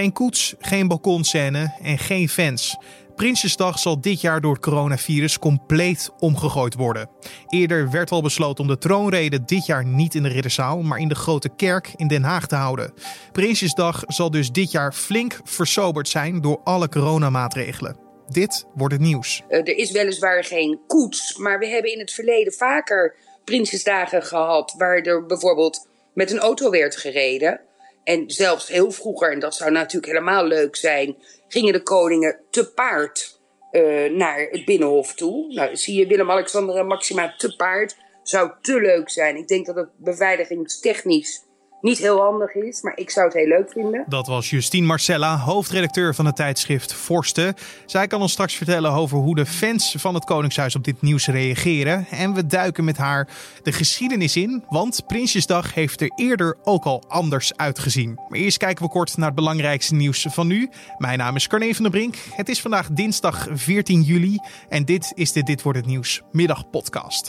Geen koets, geen balkonscène en geen fans. Prinsjesdag zal dit jaar door het coronavirus compleet omgegooid worden. Eerder werd al besloten om de troonrede dit jaar niet in de Ridderzaal, maar in de Grote Kerk in Den Haag te houden. Prinsjesdag zal dus dit jaar flink versoberd zijn door alle coronamaatregelen. Dit wordt het nieuws. Uh, er is weliswaar geen koets, maar we hebben in het verleden vaker Prinsjesdagen gehad waar er bijvoorbeeld met een auto werd gereden. En zelfs heel vroeger, en dat zou natuurlijk helemaal leuk zijn, gingen de koningen te paard uh, naar het binnenhof toe. Nou, zie je Willem-Alexander en Maxima te paard. Zou te leuk zijn. Ik denk dat het beveiligingstechnisch niet heel handig is, maar ik zou het heel leuk vinden. Dat was Justine Marcella, hoofdredacteur van het tijdschrift Forsten. Zij kan ons straks vertellen over hoe de fans van het Koningshuis op dit nieuws reageren. En we duiken met haar de geschiedenis in, want Prinsjesdag heeft er eerder ook al anders uitgezien. Maar eerst kijken we kort naar het belangrijkste nieuws van nu. Mijn naam is Carne van der Brink. Het is vandaag dinsdag 14 juli en dit is de Dit Wordt Het Nieuws middagpodcast.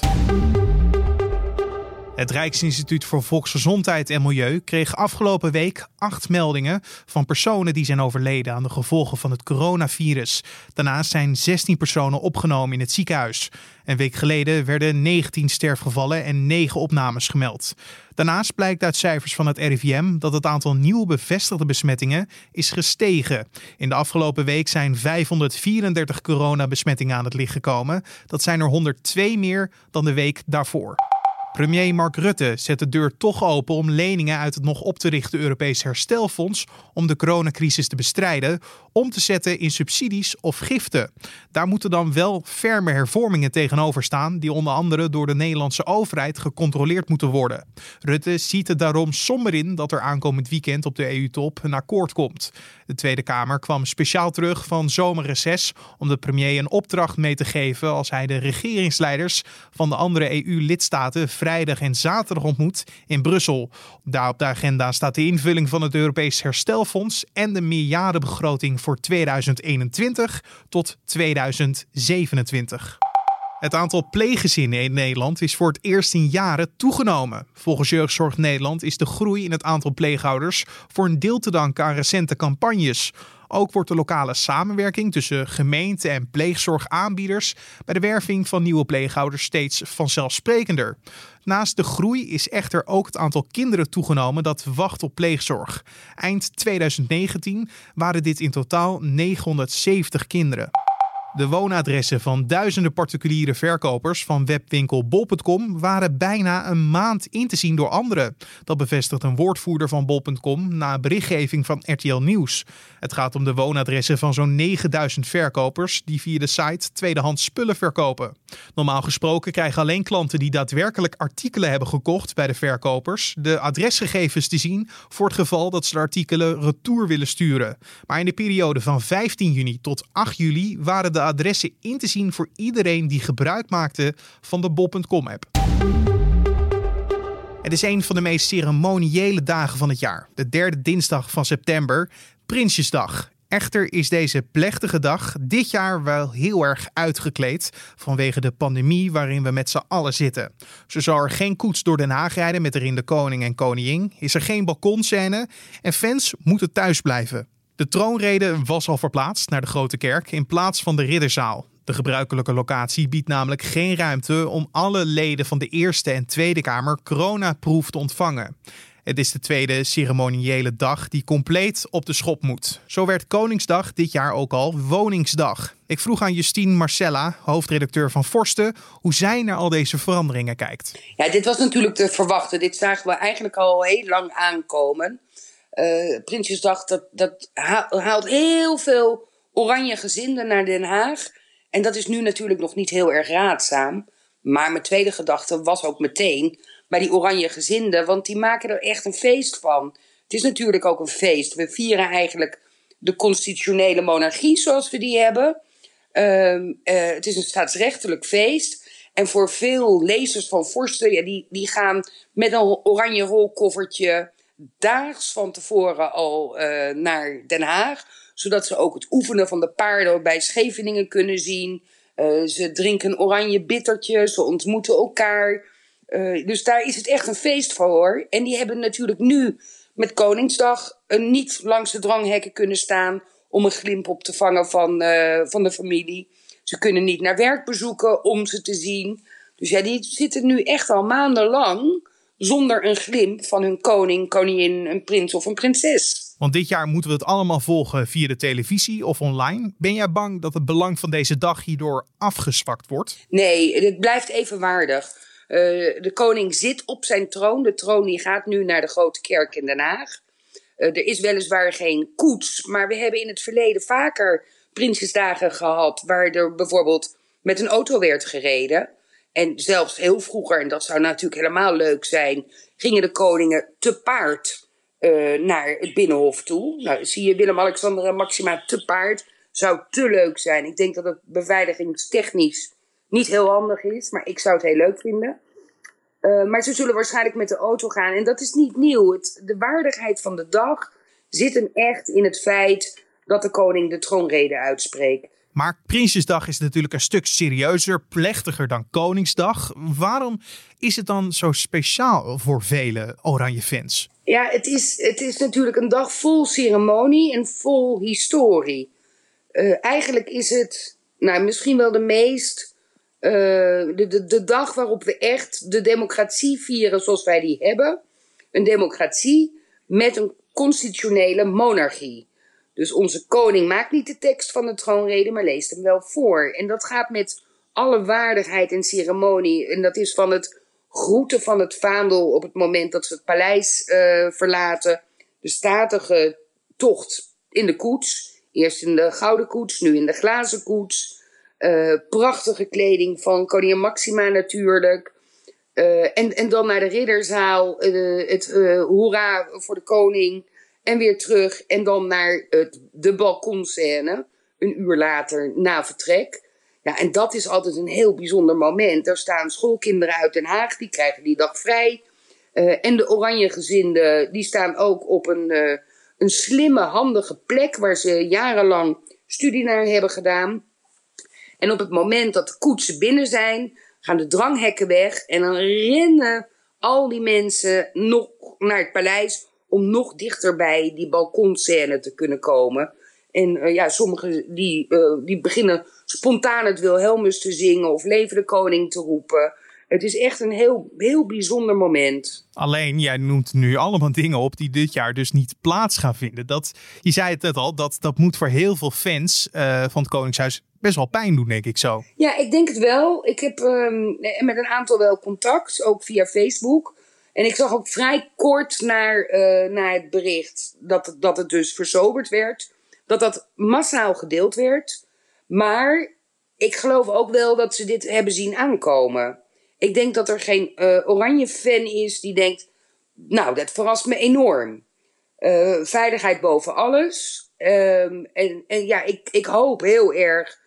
Het Rijksinstituut voor Volksgezondheid en Milieu kreeg afgelopen week acht meldingen van personen die zijn overleden aan de gevolgen van het coronavirus. Daarnaast zijn 16 personen opgenomen in het ziekenhuis. Een week geleden werden 19 sterfgevallen en 9 opnames gemeld. Daarnaast blijkt uit cijfers van het RIVM dat het aantal nieuw bevestigde besmettingen is gestegen. In de afgelopen week zijn 534 coronabesmettingen aan het licht gekomen. Dat zijn er 102 meer dan de week daarvoor. Premier Mark Rutte zet de deur toch open om leningen uit het nog op te richten Europees herstelfonds om de coronacrisis te bestrijden, om te zetten in subsidies of giften. Daar moeten dan wel ferme hervormingen tegenover staan, die onder andere door de Nederlandse overheid gecontroleerd moeten worden. Rutte ziet het daarom somber in dat er aankomend weekend op de EU-top een akkoord komt. De Tweede Kamer kwam speciaal terug van zomerreces om de premier een opdracht mee te geven als hij de regeringsleiders van de andere EU-lidstaten vrijdag en zaterdag ontmoet in Brussel. Daar op de agenda staat de invulling van het Europees Herstelfonds en de meerjarenbegroting voor 2021 tot 2027. Het aantal pleeggezinnen in Nederland is voor het eerst in jaren toegenomen. Volgens Jeugdzorg Nederland is de groei in het aantal pleegouders voor een deel te danken aan recente campagnes. Ook wordt de lokale samenwerking tussen gemeente en pleegzorgaanbieders bij de werving van nieuwe pleegouders steeds vanzelfsprekender. Naast de groei is echter ook het aantal kinderen toegenomen dat wacht op pleegzorg. Eind 2019 waren dit in totaal 970 kinderen. De woonadressen van duizenden particuliere verkopers van webwinkel bol.com waren bijna een maand in te zien door anderen. Dat bevestigt een woordvoerder van bol.com na berichtgeving van RTL Nieuws. Het gaat om de woonadressen van zo'n 9000 verkopers die via de site tweedehands spullen verkopen. Normaal gesproken krijgen alleen klanten die daadwerkelijk artikelen hebben gekocht bij de verkopers de adresgegevens te zien voor het geval dat ze de artikelen retour willen sturen. Maar in de periode van 15 juni tot 8 juli waren de adressen in te zien voor iedereen die gebruik maakte van de bol.com-app. Het is een van de meest ceremoniële dagen van het jaar. De derde dinsdag van september, Prinsjesdag. Echter is deze plechtige dag dit jaar wel heel erg uitgekleed vanwege de pandemie waarin we met z'n allen zitten. Zo zal er geen koets door Den Haag rijden met erin de koning en koningin, is er geen balkonscène en fans moeten thuis blijven. De troonrede was al verplaatst naar de Grote Kerk in plaats van de Ridderzaal. De gebruikelijke locatie biedt namelijk geen ruimte om alle leden van de Eerste en Tweede Kamer coronaproef te ontvangen. Het is de tweede ceremoniële dag die compleet op de schop moet. Zo werd Koningsdag dit jaar ook al Woningsdag. Ik vroeg aan Justine Marcella, hoofdredacteur van Forsten, hoe zij naar al deze veranderingen kijkt. Ja, dit was natuurlijk te verwachten. Dit zagen we eigenlijk al heel lang aankomen. Uh, Prinsjesdag, dat, dat haalt heel veel oranje gezinden naar Den Haag. En dat is nu natuurlijk nog niet heel erg raadzaam. Maar mijn tweede gedachte was ook meteen bij die oranje gezinden, want die maken er echt een feest van. Het is natuurlijk ook een feest. We vieren eigenlijk de constitutionele monarchie zoals we die hebben. Uh, uh, het is een staatsrechtelijk feest. En voor veel lezers van vorsten, ja, die, die gaan met een oranje rolkoffertje daags van tevoren al uh, naar Den Haag. Zodat ze ook het oefenen van de paarden bij Scheveningen kunnen zien. Uh, ze drinken oranje bittertje, ze ontmoeten elkaar. Uh, dus daar is het echt een feest voor hoor. En die hebben natuurlijk nu met Koningsdag niet langs de dranghekken kunnen staan om een glimp op te vangen van, van de familie. Ze kunnen niet naar werk bezoeken om ze te zien. Dus ja, die zitten nu echt al maandenlang zonder een glimp van hun koning, koningin, een prins of een prinses. Want dit jaar moeten we het allemaal volgen via de televisie of online. Ben jij bang dat het belang van deze dag hierdoor afgezwakt wordt? Nee, het blijft evenwaardig. Uh, de koning zit op zijn troon. De troon die gaat nu naar de Grote Kerk in Den Haag. Uh, er is weliswaar geen koets, maar we hebben in het verleden vaker Prinsjesdagen gehad, waar er bijvoorbeeld met een auto werd gereden. En zelfs heel vroeger, en dat zou natuurlijk helemaal leuk zijn, gingen de koningen te paard uh, naar het binnenhof toe. Nou, zie je Willem-Alexander en Maxima te paard. Zou te leuk zijn. Ik denk dat het beveiligingstechnisch niet heel handig is, maar ik zou het heel leuk vinden. Uh, maar ze zullen waarschijnlijk met de auto gaan. En dat is niet nieuw. Het, de waardigheid van de dag zit hem echt in het feit dat de koning de troonrede uitspreekt. Maar Prinsjesdag is natuurlijk een stuk serieuzer, plechtiger dan Koningsdag. Waarom is het dan zo speciaal voor vele Oranje fans? Ja, het is, het is natuurlijk een dag vol ceremonie en vol historie. Uh, eigenlijk is het nou, misschien wel de meest. Uh, de, de, de dag waarop we echt de democratie vieren zoals wij die hebben. Een democratie met een constitutionele monarchie. Dus onze koning maakt niet de tekst van de troonrede, maar leest hem wel voor. En dat gaat met alle waardigheid en ceremonie. En dat is van het groeten van het vaandel op het moment dat ze het paleis uh, verlaten. De statige tocht in de koets. Eerst in de gouden koets, nu in de glazen koets. Uh, prachtige kleding van koningin Maxima natuurlijk. Uh, en, en dan naar de ridderzaal. het hoera voor de koning. En weer terug. En dan naar het, de balkonscène. Een uur later na vertrek. Ja, en dat is altijd een heel bijzonder moment. Daar staan schoolkinderen uit Den Haag, die krijgen die dag vrij. Uh, en de oranje gezinden, die staan ook op een, uh, een slimme, handige plek waar ze jarenlang studie naar hebben gedaan. En op het moment dat de koetsen binnen zijn, gaan de dranghekken weg en dan rennen al die mensen nog naar het paleis om nog dichter bij die balkonscène te kunnen komen. En uh, ja, sommigen die, uh, die beginnen spontaan het Wilhelmus te zingen of Leven de Koning te roepen. Het is echt een heel, heel bijzonder moment. Alleen, jij noemt nu allemaal dingen op die dit jaar dus niet plaats gaan vinden. Dat, je zei het net al, dat, dat moet voor heel veel fans uh, van het Koningshuis best wel pijn doen, denk ik zo. Ja, ik denk het wel. Ik heb um, met een aantal wel contact, ook via Facebook. En ik zag ook vrij kort naar, uh, naar het bericht dat, dat het dus verzoberd werd. Dat dat massaal gedeeld werd. Maar ik geloof ook wel dat ze dit hebben zien aankomen. Ik denk dat er geen uh, oranje fan is die denkt... Nou, dat verrast me enorm. Uh, veiligheid boven alles. Um, en, en ja, ik, ik hoop heel erg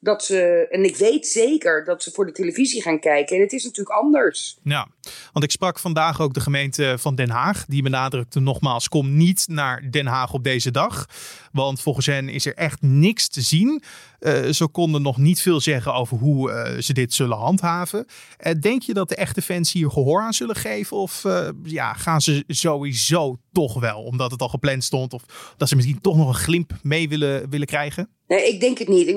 dat ze, en ik weet zeker dat ze voor de televisie gaan kijken. En het is natuurlijk anders. Ja, want ik sprak vandaag ook de gemeente van Den Haag. Die benadrukte nogmaals, kom niet naar Den Haag op deze dag. Want volgens hen is er echt niks te zien. Uh, ze konden nog niet veel zeggen over hoe uh, ze dit zullen handhaven. Uh, denk je dat de echte fans hier gehoor aan zullen geven? Of ja, gaan ze sowieso toch wel, omdat het al gepland stond? Of dat ze misschien toch nog een glimp mee willen, willen krijgen? Nee, ik denk het niet. Ik,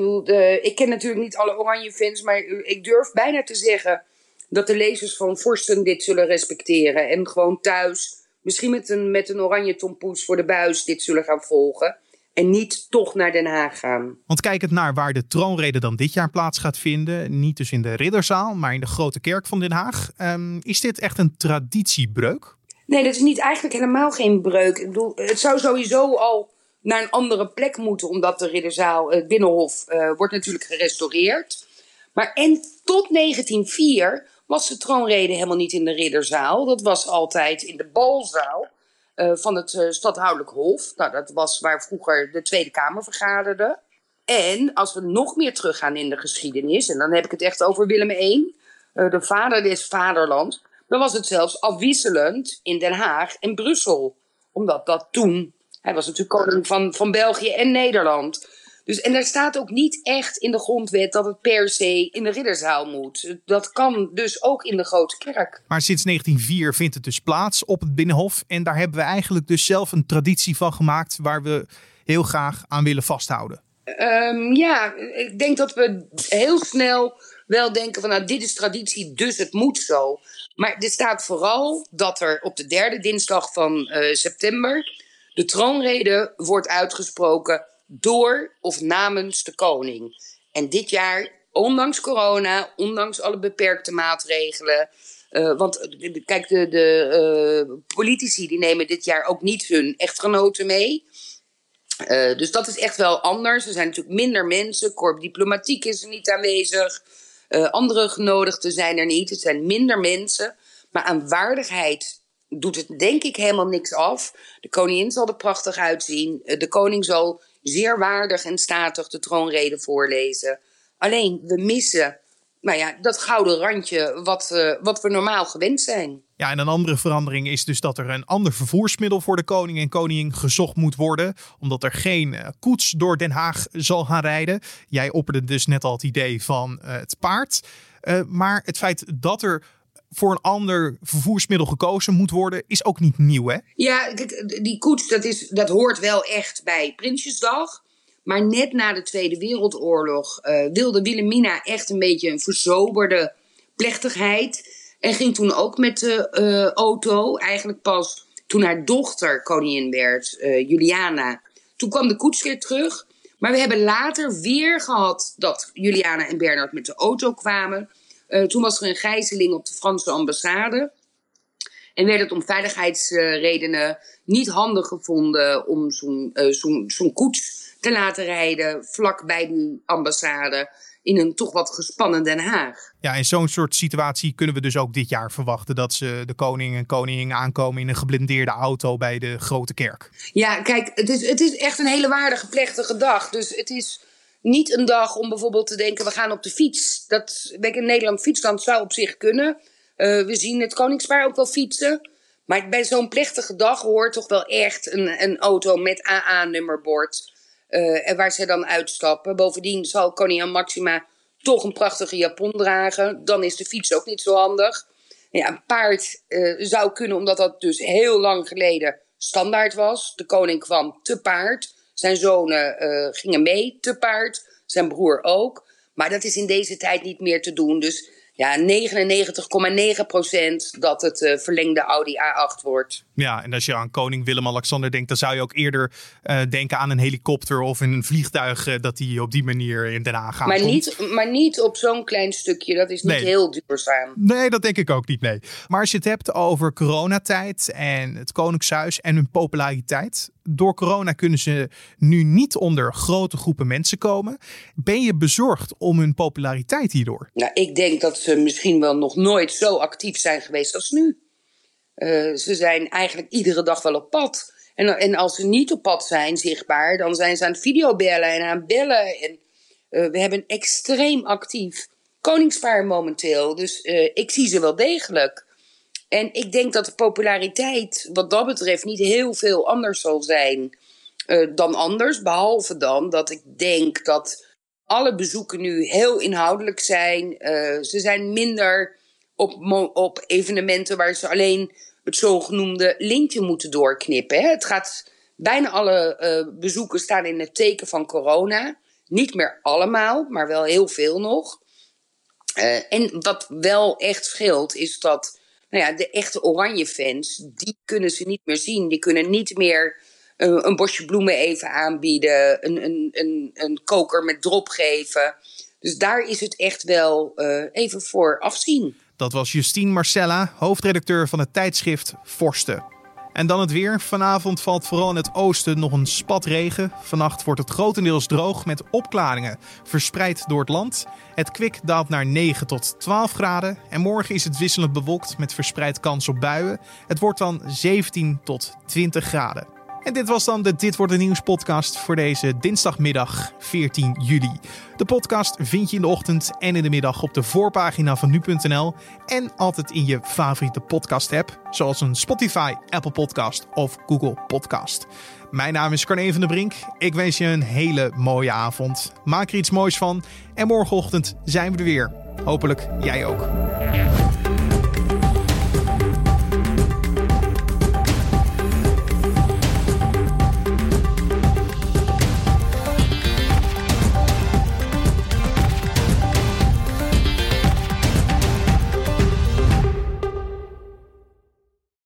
ik ken natuurlijk niet alle oranje fans, maar ik durf bijna te zeggen dat de lezers van Forsten dit zullen respecteren. En gewoon thuis, misschien met een, met een oranje tompoes voor de buis, dit zullen gaan volgen en niet toch naar Den Haag gaan. Want kijk het naar waar de troonrede dan dit jaar plaats gaat vinden. Niet dus in de Ridderzaal, maar in de Grote Kerk van Den Haag. Um, is dit echt een traditiebreuk? Nee, dat is niet eigenlijk helemaal geen breuk. Ik bedoel, het zou sowieso al naar een andere plek moeten, omdat de Ridderzaal, het Binnenhof, uh, wordt natuurlijk gerestaureerd. Maar en tot 1904 was de troonrede helemaal niet in de Ridderzaal. Dat was altijd in de balzaal. Uh, van het uh, stadhoudelijk hof. Nou, dat was waar vroeger de Tweede Kamer vergaderde. En als we nog meer teruggaan in de geschiedenis, en dan heb ik het echt over Willem I, uh, de vader des vaderlands, dan was het zelfs afwisselend in Den Haag en Brussel. Omdat dat toen, hij was natuurlijk koning van, van België en Nederland. Dus, en daar staat ook niet echt in de grondwet dat het per se in de ridderzaal moet. Dat kan dus ook in de grote kerk. Maar sinds 1904 vindt het dus plaats op het Binnenhof. En daar hebben we eigenlijk dus zelf een traditie van gemaakt waar we heel graag aan willen vasthouden. Um, ja, ik denk dat we heel snel wel denken van nou dit is traditie, dus het moet zo. Maar er staat vooral dat er op de derde dinsdag van uh, september de troonrede wordt uitgesproken door of namens de koning. En dit jaar, ondanks corona, ondanks alle beperkte maatregelen. Uh, want kijk, de, de uh, politici die nemen dit jaar ook niet hun echtgenoten mee. Dus dat is echt wel anders. Er zijn natuurlijk minder mensen. Korp diplomatiek is er niet aanwezig. andere genodigden zijn er niet. Het zijn minder mensen. Maar aan waardigheid doet het denk ik helemaal niks af. De koningin zal er prachtig uitzien. De koning zal zeer waardig en statig de troonrede voorlezen. Alleen, we missen nou ja, dat gouden randje wat, uh, wat we normaal gewend zijn. Ja, en een andere verandering is dus dat er een ander vervoersmiddel voor de koning en koningin gezocht moet worden. Omdat er geen uh, koets door Den Haag zal gaan rijden. Jij opperde dus net al het idee van uh, het paard. maar het feit dat er voor een ander vervoersmiddel gekozen moet worden, is ook niet nieuw, hè? Ja, die koets, dat, is, dat hoort wel echt bij Prinsjesdag. Maar net na de Tweede Wereldoorlog uh, wilde Wilhelmina echt een beetje een verzoberde plechtigheid. En ging toen ook met de uh, auto, eigenlijk pas toen haar dochter koningin werd, uh, Juliana. Toen kwam de koets weer terug. Maar we hebben later weer gehad dat Juliana en Bernard met de auto kwamen. Uh, toen was er een gijzeling op de Franse ambassade. En werd het om veiligheidsredenen niet handig gevonden om zo'n uh, zo'n koets te laten rijden vlak bij die ambassade in een toch wat gespannen Den Haag. Ja, in zo'n soort situatie kunnen we dus ook dit jaar verwachten dat ze de koning en koningin aankomen in een geblindeerde auto bij de grote kerk. Ja, kijk, het is, het is echt een hele waardige, plechtige dag. Dus het is niet een dag om bijvoorbeeld te denken, we gaan op de fiets. Dat, in Nederland fietsland zou op zich kunnen. Uh, we zien het koningspaar ook wel fietsen. Maar bij zo'n plechtige dag hoort toch wel echt een, een auto met AA-nummerbord. Uh, en waar ze dan uitstappen. Bovendien zal koningin Maxima toch een prachtige japon dragen. Dan is de fiets ook niet zo handig. Ja, een paard uh, zou kunnen, omdat dat dus heel lang geleden standaard was. De koning kwam te paard. Zijn zonen uh, gingen mee te paard. Zijn broer ook. Maar dat is in deze tijd niet meer te doen. Dus ja, 99,9 procent dat het uh, verlengde Audi A8 wordt. Ja, en als je aan koning Willem-Alexander denkt, dan zou je ook eerder uh, denken aan een helikopter of een vliegtuig uh, dat die op die manier in Den Haag gaat. Maar niet, maar niet op zo'n klein stukje, dat is niet nee. heel duurzaam. Nee, dat denk ik ook niet, nee. Maar als je het hebt over coronatijd en het Koningshuis en hun populariteit. Door corona kunnen ze nu niet onder grote groepen mensen komen. Ben je bezorgd om hun populariteit hierdoor? Nou, ik denk dat ze misschien wel nog nooit zo actief zijn geweest als nu. Uh, ze zijn eigenlijk iedere dag wel op pad. En, en als ze niet op pad zijn, zichtbaar, dan zijn ze aan het videobellen en aan bellen. En uh, we hebben extreem actief koningspaar momenteel. Dus uh, ik zie ze wel degelijk. En ik denk dat de populariteit wat dat betreft niet heel veel anders zal zijn dan anders. Behalve dan dat ik denk dat alle bezoeken nu heel inhoudelijk zijn. Uh, ze zijn minder op, op evenementen waar ze alleen het zogenoemde lintje moeten doorknippen. Hè. Het gaat, bijna alle uh, bezoeken staan in het teken van corona. Niet meer allemaal, maar wel heel veel nog. En wat wel echt scheelt, is dat nou ja, de echte oranje fans, die kunnen ze niet meer zien. Die kunnen niet meer een, een bosje bloemen even aanbieden, een, een, een, een koker met drop geven. Dus daar is het echt wel uh, even voor afzien. Dat was Justine Marcella, hoofdredacteur van het tijdschrift Forsten. En dan het weer. Vanavond valt vooral in het oosten nog een spat regen. Vannacht wordt het grotendeels droog met opklaringen verspreid door het land. Het kwik daalt naar 9 tot 12 graden. En morgen is het wisselend bewolkt met verspreid kans op buien. Het wordt dan 17 tot 20 graden. En dit was dan de Dit wordt een nieuws podcast voor deze dinsdagmiddag 14 juli. De podcast vind je in de ochtend en in de middag op de voorpagina van nu.nl en altijd in je favoriete podcast app, zoals een Spotify, Apple Podcast of Google Podcast. Mijn naam is Carne van der Brink. Ik wens je een hele mooie avond. Maak er iets moois van en morgenochtend zijn we er weer. Hopelijk jij ook.